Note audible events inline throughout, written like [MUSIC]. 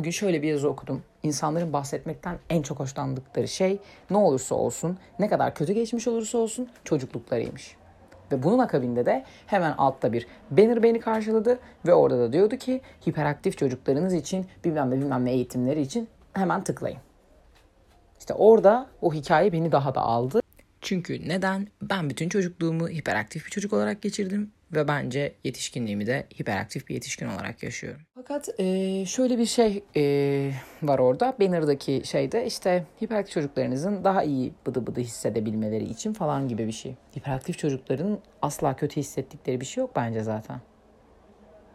bugün şöyle bir yazı okudum. İnsanların bahsetmekten en çok hoşlandıkları şey ne olursa olsun, ne kadar kötü geçmiş olursa olsun çocukluklarıymış. Ve bunun akabinde de hemen altta bir banner beni karşıladı ve orada da diyordu ki hiperaktif çocuklarınız için bilmem ne bilmem ne eğitimleri için hemen tıklayın. İşte orada o hikaye beni daha da aldı. Çünkü neden? Ben bütün çocukluğumu hiperaktif bir çocuk olarak geçirdim ve bence yetişkinliğimi de hiperaktif bir yetişkin olarak yaşıyorum. Fakat e, şöyle bir şey e, var orada. Banner'daki şeyde işte hiperaktif çocuklarınızın daha iyi bıdı bıdı hissedebilmeleri için falan gibi bir şey. Hiperaktif çocukların asla kötü hissettikleri bir şey yok bence zaten.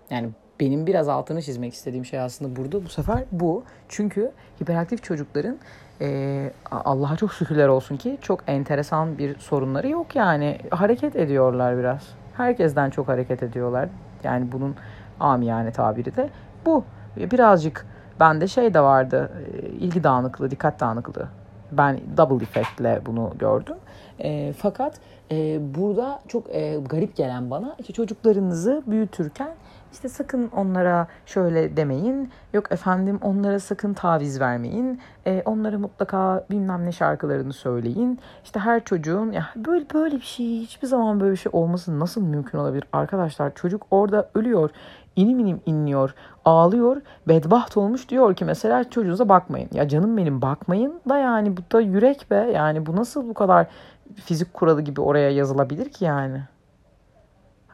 Yani benim biraz altını çizmek istediğim şey aslında burada bu sefer bu. Çünkü hiperaktif çocukların e, Allah'a çok şükürler olsun ki çok enteresan bir sorunları yok yani. Hareket ediyorlar biraz. Herkesten çok hareket ediyorlar. Yani bunun amiyane tabiri de bu. Birazcık bende şey de vardı. ilgi dağınıklığı, dikkat dağınıklığı. Ben double effectle bunu gördüm. E, fakat e, burada çok e, garip gelen bana işte çocuklarınızı büyütürken işte sakın onlara şöyle demeyin. Yok efendim onlara sakın taviz vermeyin. E, onlara mutlaka bilmem ne şarkılarını söyleyin. İşte her çocuğun ya böyle böyle bir şey hiçbir zaman böyle bir şey olması nasıl mümkün olabilir? Arkadaşlar çocuk orada ölüyor. İnim inim inliyor, ağlıyor, bedbaht olmuş diyor ki mesela çocuğunuza bakmayın. Ya canım benim bakmayın da yani bu da yürek be. Yani bu nasıl bu kadar fizik kuralı gibi oraya yazılabilir ki yani?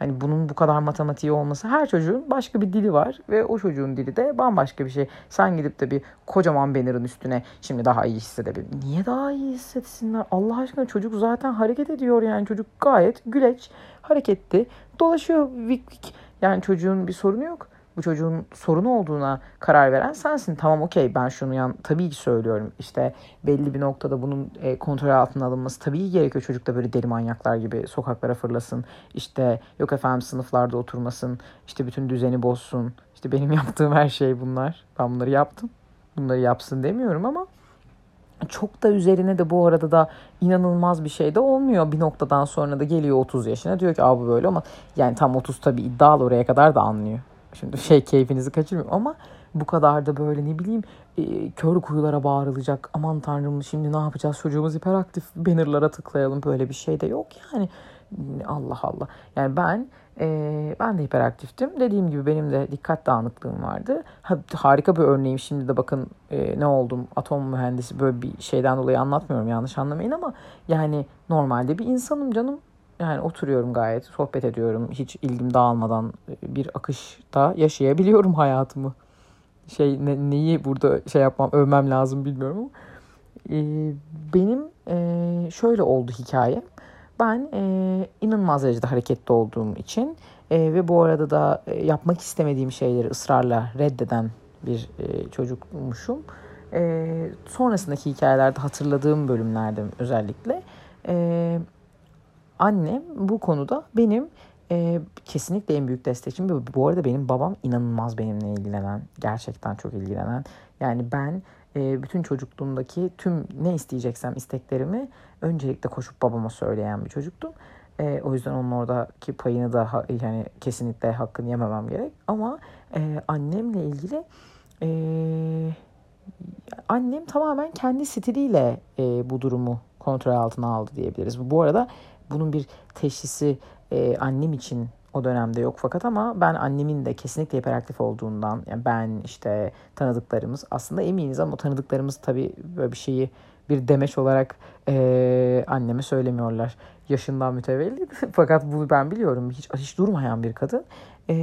Hani bunun bu kadar matematiği olması her çocuğun başka bir dili var ve o çocuğun dili de bambaşka bir şey. Sen gidip de bir kocaman banner'ın üstüne şimdi daha iyi hissedebilir. Niye daha iyi hissetsinler? Allah aşkına çocuk zaten hareket ediyor yani çocuk gayet güleç, hareketli, dolaşıyor vik vik. Yani çocuğun bir sorunu yok bu çocuğun sorunu olduğuna karar veren sensin. Tamam okey ben şunu yan tabii ki söylüyorum. İşte belli bir noktada bunun e, kontrol altına alınması tabii ki gerekiyor. Çocuk da böyle deli manyaklar gibi sokaklara fırlasın. İşte yok efendim sınıflarda oturmasın. İşte bütün düzeni bozsun. İşte benim [LAUGHS] yaptığım her şey bunlar. Ben bunları yaptım. Bunları yapsın demiyorum ama çok da üzerine de bu arada da inanılmaz bir şey de olmuyor. Bir noktadan sonra da geliyor 30 yaşına diyor ki bu böyle ama yani tam 30 tabii iddialı oraya kadar da anlıyor. Şimdi şey keyfinizi kaçırmıyorum ama bu kadar da böyle ne bileyim e, kör kuyulara bağırılacak. Aman tanrım şimdi ne yapacağız çocuğumuz hiperaktif bannerlara tıklayalım böyle bir şey de yok yani. Allah Allah. Yani ben e, ben de hiperaktiftim. Dediğim gibi benim de dikkat dağınıklığım vardı. Ha, harika bir örneğim şimdi de bakın e, ne oldum atom mühendisi böyle bir şeyden dolayı anlatmıyorum yanlış anlamayın ama yani normalde bir insanım canım yani oturuyorum gayet, sohbet ediyorum. Hiç ilgim dağılmadan bir akışta yaşayabiliyorum hayatımı. Şey ne, neyi burada şey yapmam, övmem lazım bilmiyorum ama. Ee, benim e, şöyle oldu hikayem. Ben e, inanılmaz derecede hareketli olduğum için e, ve bu arada da e, yapmak istemediğim şeyleri ısrarla reddeden bir e, çocukmuşum. E, sonrasındaki hikayelerde hatırladığım bölümlerde özellikle e, annem bu konuda benim e, kesinlikle en büyük destekçim. Bu arada benim babam inanılmaz benimle ilgilenen, gerçekten çok ilgilenen. Yani ben e, bütün çocukluğumdaki tüm ne isteyeceksem isteklerimi öncelikle koşup babama söyleyen bir çocuktum. E, o yüzden onun oradaki payını da yani kesinlikle hakkını yememem gerek. Ama e, annemle ilgili e, annem tamamen kendi stiliyle e, bu durumu kontrol altına aldı diyebiliriz. Bu arada bunun bir teşhisi e, annem için o dönemde yok fakat ama ben annemin de kesinlikle hiperaktif olduğundan yani ben işte tanıdıklarımız aslında eminiz ama tanıdıklarımız tabii böyle bir şeyi bir demeç olarak e, anneme söylemiyorlar. Yaşından mütevellit. [LAUGHS] Fakat bunu ben biliyorum. Hiç hiç durmayan bir kadın. E,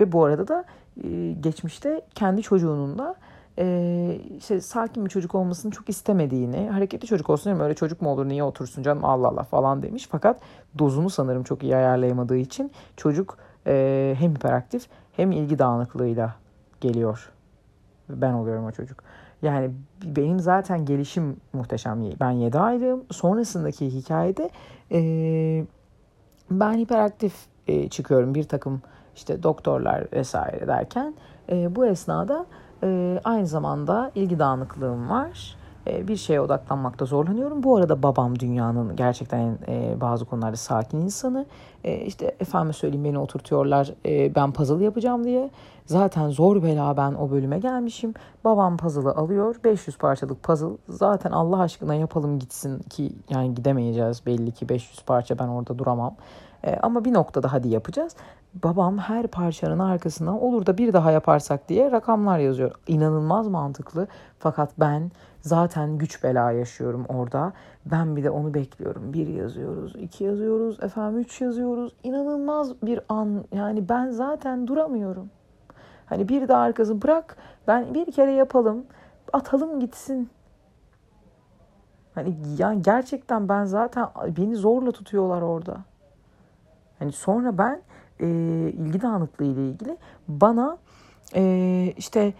ve bu arada da e, geçmişte kendi çocuğunun da e, işte sakin bir çocuk olmasını çok istemediğini, hareketli çocuk olsun ama öyle çocuk mu olur niye otursun canım Allah Allah falan demiş. Fakat dozunu sanırım çok iyi ayarlayamadığı için çocuk e, hem hiperaktif hem ilgi dağınıklığıyla geliyor. Ben oluyorum o çocuk. Yani benim zaten gelişim muhteşem. Ben 7 aylığım. Sonrasındaki hikayede e, ben hiperaktif e, çıkıyorum. Bir takım işte doktorlar vesaire derken e, bu esnada e, aynı zamanda ilgi dağınıklığım var e, bir şeye odaklanmakta zorlanıyorum. Bu arada babam dünyanın gerçekten e, bazı konularda sakin insanı. E, işte efendim söyleyeyim beni oturtuyorlar e, ben puzzle yapacağım diye. Zaten zor bela ben o bölüme gelmişim. Babam puzzle'ı alıyor. 500 parçalık puzzle. Zaten Allah aşkına yapalım gitsin ki yani gidemeyeceğiz belli ki 500 parça ben orada duramam. E, ama bir noktada hadi yapacağız. Babam her parçanın arkasına olur da bir daha yaparsak diye rakamlar yazıyor. İnanılmaz mantıklı. Fakat ben zaten güç bela yaşıyorum orada. Ben bir de onu bekliyorum. Bir yazıyoruz, iki yazıyoruz, efendim üç yazıyoruz. İnanılmaz bir an. Yani ben zaten duramıyorum. Hani bir de arkası bırak. Ben bir kere yapalım. Atalım gitsin. Hani yani gerçekten ben zaten beni zorla tutuyorlar orada. Hani sonra ben e, ilgi dağınıklığı ile ilgili bana e, işte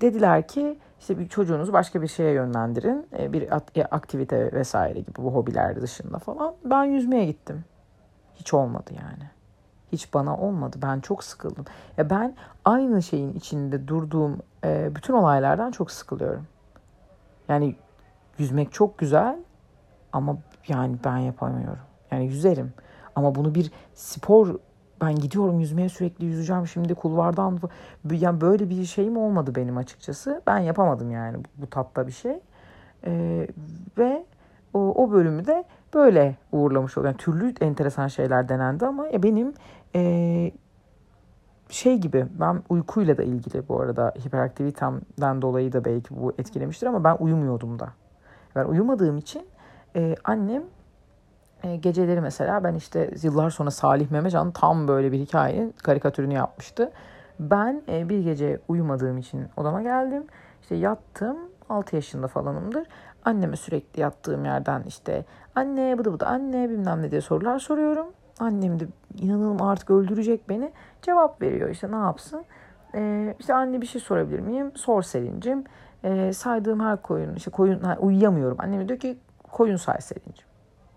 dediler ki işte bir çocuğunuzu başka bir şeye yönlendirin. E, bir e, aktivite vesaire gibi bu hobiler dışında falan. Ben yüzmeye gittim. Hiç olmadı yani. Hiç bana olmadı. Ben çok sıkıldım. Ya ben aynı şeyin içinde durduğum e, bütün olaylardan çok sıkılıyorum. Yani yüzmek çok güzel ama yani ben yapamıyorum. Yani yüzerim. Ama bunu bir spor ben gidiyorum yüzmeye sürekli yüzeceğim şimdi kulvardan yani böyle bir şeyim olmadı benim açıkçası. Ben yapamadım yani bu, bu tatta bir şey. Ee, ve o, o bölümü de böyle uğurlamış oluyor. Yani türlü enteresan şeyler denendi ama ya benim e, şey gibi ben uykuyla da ilgili bu arada hiperaktivitemden dolayı da belki bu etkilemiştir ama ben uyumuyordum da. Ben uyumadığım için e, annem e, geceleri mesela ben işte yıllar sonra Salih Memecan tam böyle bir hikayenin karikatürünü yapmıştı. Ben e, bir gece uyumadığım için odama geldim. İşte yattım 6 yaşında falanımdır. Anneme sürekli yattığım yerden işte anne bıdı bıdı anne bilmem ne diye sorular soruyorum. Annem de inanılmaz artık öldürecek beni. Cevap veriyor işte ne yapsın. Ee, işte anne bir şey sorabilir miyim? Sor Selin'cim. Ee, saydığım her koyun işte koyun ha, uyuyamıyorum. Annem diyor ki koyun say Selin'cim.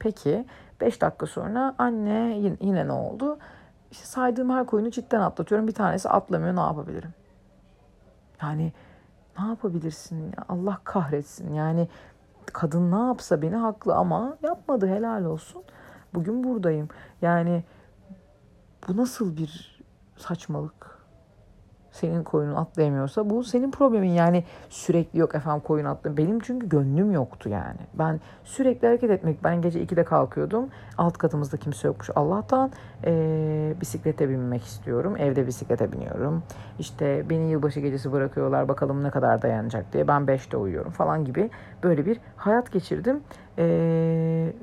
Peki 5 dakika sonra anne yine, ne oldu? İşte saydığım her koyunu cidden atlatıyorum. Bir tanesi atlamıyor ne yapabilirim? Yani ne yapabilirsin? Ya? Allah kahretsin. Yani kadın ne yapsa beni haklı ama yapmadı helal olsun. Bugün buradayım. Yani bu nasıl bir saçmalık? Senin koyunun atlayamıyorsa bu senin problemin. Yani sürekli yok efendim koyun atlayın. Benim çünkü gönlüm yoktu yani. Ben sürekli hareket etmek. Ben gece 2'de kalkıyordum. Alt katımızda kimse yokmuş Allah'tan. Ee, bisiklete binmek istiyorum. Evde bisiklete biniyorum. İşte beni yılbaşı gecesi bırakıyorlar. Bakalım ne kadar dayanacak diye. Ben 5'te uyuyorum falan gibi. Böyle bir hayat geçirdim. Ee,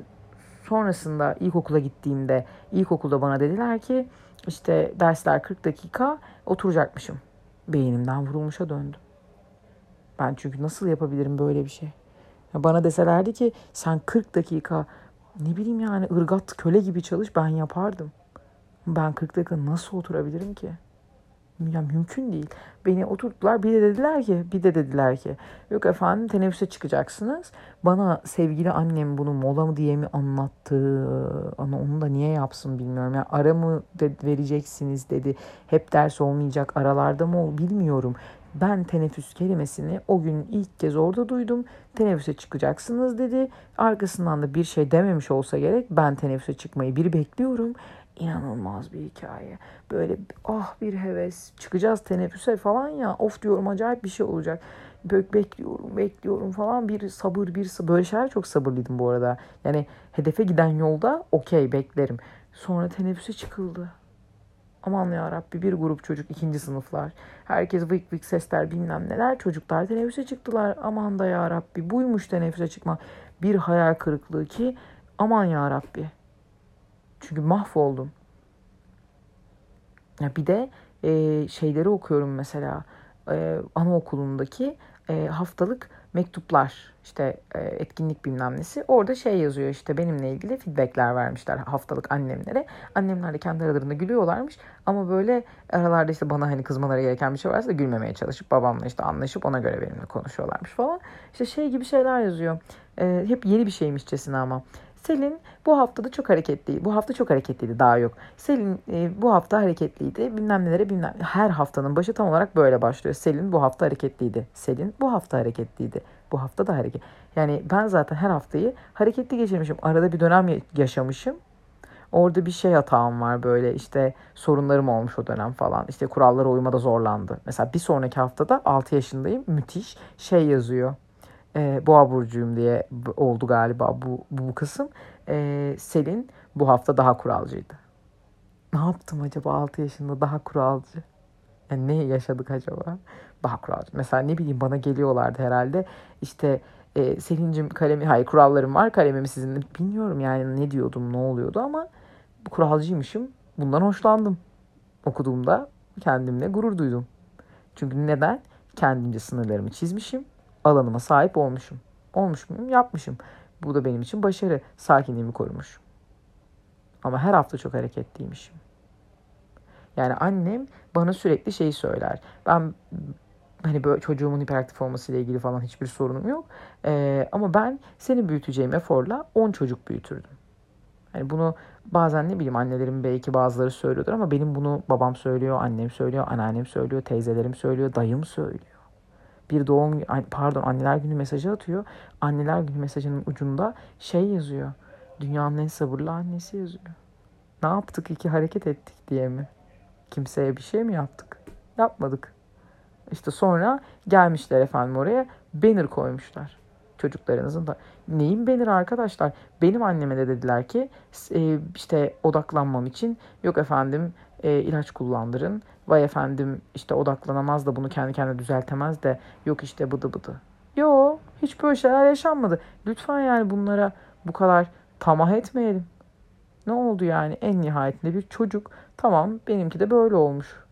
sonrasında ilkokula gittiğimde ilkokulda bana dediler ki işte dersler 40 dakika oturacakmışım. Beynimden vurulmuşa döndüm. Ben çünkü nasıl yapabilirim böyle bir şey? Ya bana deselerdi ki sen 40 dakika ne bileyim yani ırgat köle gibi çalış ben yapardım. Ben 40 dakika nasıl oturabilirim ki? Ya mümkün değil. Beni oturttular bir de dediler ki bir de dediler ki yok efendim teneffüse çıkacaksınız. Bana sevgili annem bunu mola mı diye mi anlattı? Ama onu da niye yapsın bilmiyorum. Yani ara mı de vereceksiniz dedi. Hep ders olmayacak aralarda mı ol bilmiyorum. Ben teneffüs kelimesini o gün ilk kez orada duydum. Teneffüse çıkacaksınız dedi. Arkasından da bir şey dememiş olsa gerek. Ben teneffüse çıkmayı bir bekliyorum inanılmaz bir hikaye. Böyle ah bir heves. Çıkacağız teneffüse falan ya. Of diyorum acayip bir şey olacak. Böyle bekliyorum, bekliyorum falan. Bir sabır, bir sabır. Böyle şeyler çok sabırlıydım bu arada. Yani hedefe giden yolda okey beklerim. Sonra teneffüse çıkıldı. Aman ya Rabbi bir grup çocuk ikinci sınıflar. Herkes vık vık sesler bilmem neler. Çocuklar teneffüse çıktılar. Aman da ya Rabbi buymuş teneffüse çıkma. Bir hayal kırıklığı ki aman ya Rabbi. Çünkü mahvoldum. Ya bir de e, şeyleri okuyorum mesela e, anaokulundaki e, haftalık mektuplar işte e, etkinlik bilmem nesi orada şey yazıyor işte benimle ilgili feedbackler vermişler haftalık annemlere. Annemler de kendi aralarında gülüyorlarmış ama böyle aralarda işte bana hani kızmaları gereken bir şey varsa da gülmemeye çalışıp babamla işte anlaşıp ona göre benimle konuşuyorlarmış falan. İşte şey gibi şeyler yazıyor. E, hep yeni bir şeymişçesine ama Selin bu hafta da çok hareketliydi. Bu hafta çok hareketliydi daha yok. Selin e, bu hafta hareketliydi. Bilmem nelere bilmem. Her haftanın başı tam olarak böyle başlıyor. Selin bu hafta hareketliydi. Selin bu hafta hareketliydi. Bu hafta da hareket. Yani ben zaten her haftayı hareketli geçirmişim. Arada bir dönem yaşamışım. Orada bir şey hatam var böyle işte sorunlarım olmuş o dönem falan. İşte kurallara uymada zorlandı. Mesela bir sonraki haftada 6 yaşındayım. Müthiş şey yazıyor. E, Boğa burcuyum diye oldu galiba bu bu kısım. E, Selin bu hafta daha kuralcıydı. Ne yaptım acaba 6 yaşında daha kuralcı? Yani ne yaşadık acaba? Daha kuralcı. Mesela ne bileyim bana geliyorlardı herhalde. İşte e, Selin'cim kalemi, hayır kurallarım var kalemimi sizinle. Bilmiyorum yani ne diyordum ne oluyordu ama kuralcıymışım. Bundan hoşlandım. Okuduğumda kendimle gurur duydum. Çünkü neden? Kendimce sınırlarımı çizmişim. Alanıma sahip olmuşum. Olmuş muyum? Yapmışım. Bu da benim için başarı. Sakinliğimi korumuş. Ama her hafta çok hareketliymişim. Yani annem bana sürekli şeyi söyler. Ben hani böyle çocuğumun hiperaktif olmasıyla ilgili falan hiçbir sorunum yok. Ee, ama ben seni büyüteceğim eforla 10 çocuk büyütürdüm. Hani bunu bazen ne bileyim annelerim belki bazıları söylüyordur ama benim bunu babam söylüyor, annem söylüyor, anneannem söylüyor, teyzelerim söylüyor, dayım söylüyor. Bir doğum pardon anneler günü mesajı atıyor. Anneler günü mesajının ucunda şey yazıyor. Dünyanın en sabırlı annesi yazıyor. Ne yaptık iki hareket ettik diye mi? Kimseye bir şey mi yaptık? Yapmadık. İşte sonra gelmişler efendim oraya banner koymuşlar çocuklarınızın da. Neyin banner arkadaşlar? Benim anneme de dediler ki e, işte odaklanmam için yok efendim e, ilaç kullandırın. Vay efendim işte odaklanamaz da bunu kendi kendine düzeltemez de yok işte bıdı bıdı. Yo hiç böyle şeyler yaşanmadı. Lütfen yani bunlara bu kadar tamah etmeyelim. Ne oldu yani en nihayetinde bir çocuk tamam benimki de böyle olmuş.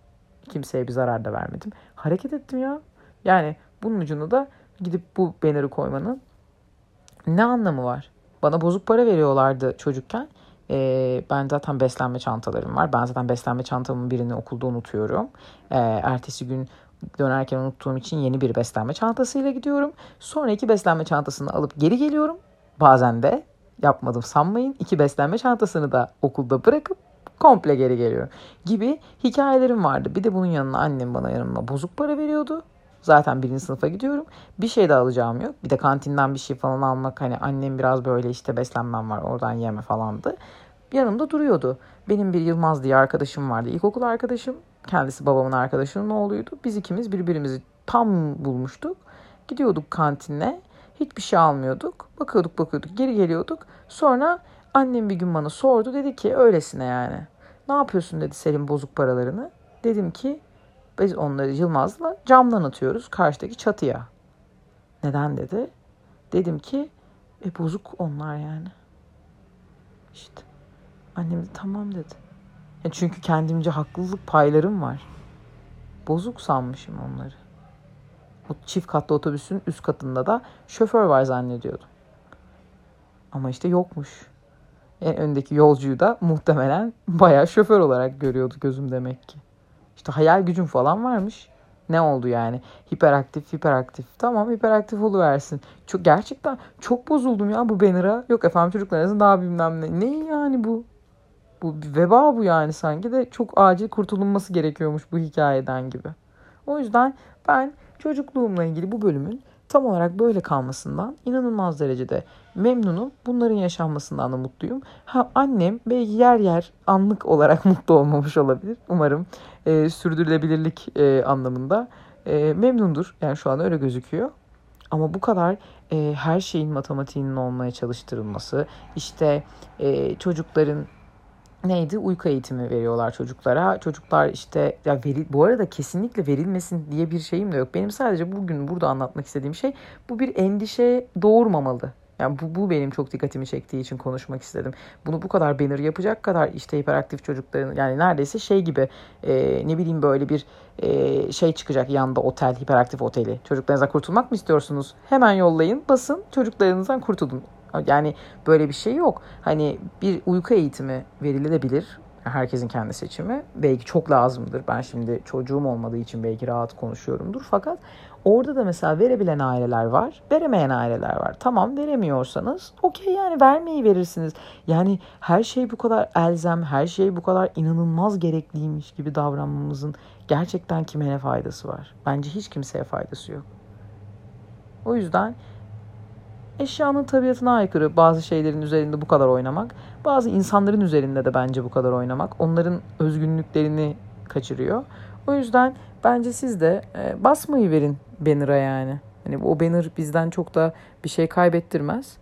Kimseye bir zarar da vermedim. Hareket ettim ya. Yani bunun ucunda da gidip bu banner'ı koymanın ne anlamı var? Bana bozuk para veriyorlardı çocukken. Ee, ben zaten beslenme çantalarım var. Ben zaten beslenme çantamın birini okulda unutuyorum. Ee, ertesi gün dönerken unuttuğum için yeni bir beslenme çantasıyla gidiyorum. Sonra iki beslenme çantasını alıp geri geliyorum. Bazen de yapmadım sanmayın. İki beslenme çantasını da okulda bırakıp komple geri geliyorum. Gibi hikayelerim vardı. Bir de bunun yanına annem bana yanıma bozuk para veriyordu. Zaten birinci sınıfa gidiyorum. Bir şey de alacağım yok. Bir de kantinden bir şey falan almak hani annem biraz böyle işte beslenmem var oradan yeme falandı. Yanımda duruyordu. Benim bir Yılmaz diye arkadaşım vardı. İlkokul arkadaşım. Kendisi babamın arkadaşının oğluydu. Biz ikimiz birbirimizi tam bulmuştuk. Gidiyorduk kantine. Hiçbir şey almıyorduk. Bakıyorduk bakıyorduk geri geliyorduk. Sonra annem bir gün bana sordu. Dedi ki öylesine yani. Ne yapıyorsun dedi Selim bozuk paralarını. Dedim ki biz onları Yılmaz'la camdan atıyoruz karşıdaki çatıya. Neden dedi. Dedim ki e bozuk onlar yani. İşte annem de tamam dedi. Ya çünkü kendimce haklılık paylarım var. Bozuk sanmışım onları. O çift katlı otobüsün üst katında da şoför var zannediyordum. Ama işte yokmuş. En öndeki yolcuyu da muhtemelen bayağı şoför olarak görüyordu gözüm demek ki. İşte hayal gücün falan varmış. Ne oldu yani? Hiperaktif, hiperaktif. Tamam hiperaktif oluversin. Çok, gerçekten çok bozuldum ya bu banner'a. Yok efendim çocuklarınızın daha bilmem ne. Ne yani bu? Bu bir veba bu yani sanki de çok acil kurtulunması gerekiyormuş bu hikayeden gibi. O yüzden ben çocukluğumla ilgili bu bölümün tam olarak böyle kalmasından inanılmaz derecede memnunum. Bunların yaşanmasından da mutluyum. Ha, annem belki yer yer anlık olarak [LAUGHS] mutlu olmamış olabilir. Umarım e, sürdürülebilirlik e, anlamında e, memnundur. Yani şu an öyle gözüküyor. Ama bu kadar e, her şeyin matematiğinin olmaya çalıştırılması, işte e, çocukların neydi uyku eğitimi veriyorlar çocuklara. Çocuklar işte ya veri, bu arada kesinlikle verilmesin diye bir şeyim de yok. Benim sadece bugün burada anlatmak istediğim şey bu bir endişe doğurmamalı. Yani bu, bu benim çok dikkatimi çektiği için konuşmak istedim. Bunu bu kadar banner yapacak kadar işte hiperaktif çocukların yani neredeyse şey gibi e, ne bileyim böyle bir e, şey çıkacak yanda otel, hiperaktif oteli. Çocuklarınızdan kurtulmak mı istiyorsunuz? Hemen yollayın, basın, çocuklarınızdan kurtulun. Yani böyle bir şey yok. Hani bir uyku eğitimi verilebilir. Herkesin kendi seçimi. Belki çok lazımdır. Ben şimdi çocuğum olmadığı için belki rahat konuşuyorumdur. Fakat orada da mesela verebilen aileler var, veremeyen aileler var. Tamam veremiyorsanız okey yani vermeyi verirsiniz. Yani her şey bu kadar elzem, her şey bu kadar inanılmaz gerekliymiş gibi davranmamızın gerçekten kime ne faydası var? Bence hiç kimseye faydası yok. O yüzden eşyanın tabiatına aykırı bazı şeylerin üzerinde bu kadar oynamak. Bazı insanların üzerinde de bence bu kadar oynamak. Onların özgünlüklerini kaçırıyor. O yüzden bence siz de e, basmayı verin banner'a yani. Hani o banner bizden çok da bir şey kaybettirmez.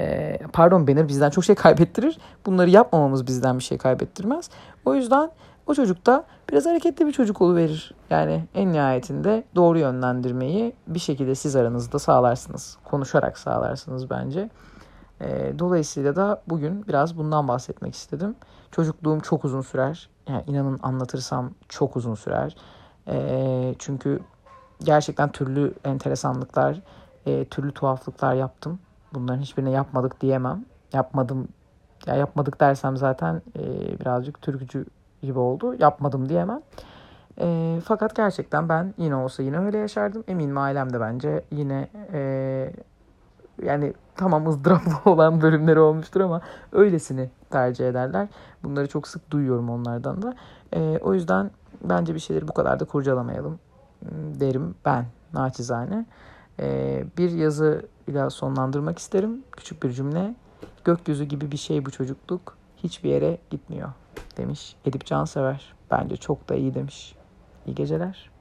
E, pardon banner bizden çok şey kaybettirir. Bunları yapmamamız bizden bir şey kaybettirmez. O yüzden o çocuk da biraz hareketli bir çocuk verir. Yani en nihayetinde doğru yönlendirmeyi bir şekilde siz aranızda sağlarsınız. Konuşarak sağlarsınız bence. E, dolayısıyla da bugün biraz bundan bahsetmek istedim. Çocukluğum çok uzun sürer. Yani inanın anlatırsam çok uzun sürer. E, çünkü gerçekten türlü enteresanlıklar, e, türlü tuhaflıklar yaptım. Bunların hiçbirini yapmadık diyemem. Yapmadım ya yapmadık dersem zaten e, birazcık türkücü gibi oldu. Yapmadım diyemem. E, fakat gerçekten ben yine olsa yine öyle yaşardım. Eminim ailem de bence yine e, yani tamam ızdıraplı [LAUGHS] olan bölümleri olmuştur ama öylesini tercih ederler. Bunları çok sık duyuyorum onlardan da. E, o yüzden bence bir şeyleri bu kadar da kurcalamayalım derim ben naçizane. E, bir yazı ile sonlandırmak isterim. Küçük bir cümle. Gökyüzü gibi bir şey bu çocukluk. Hiçbir yere gitmiyor demiş Edip Cansever. Bence çok da iyi demiş. İyi geceler.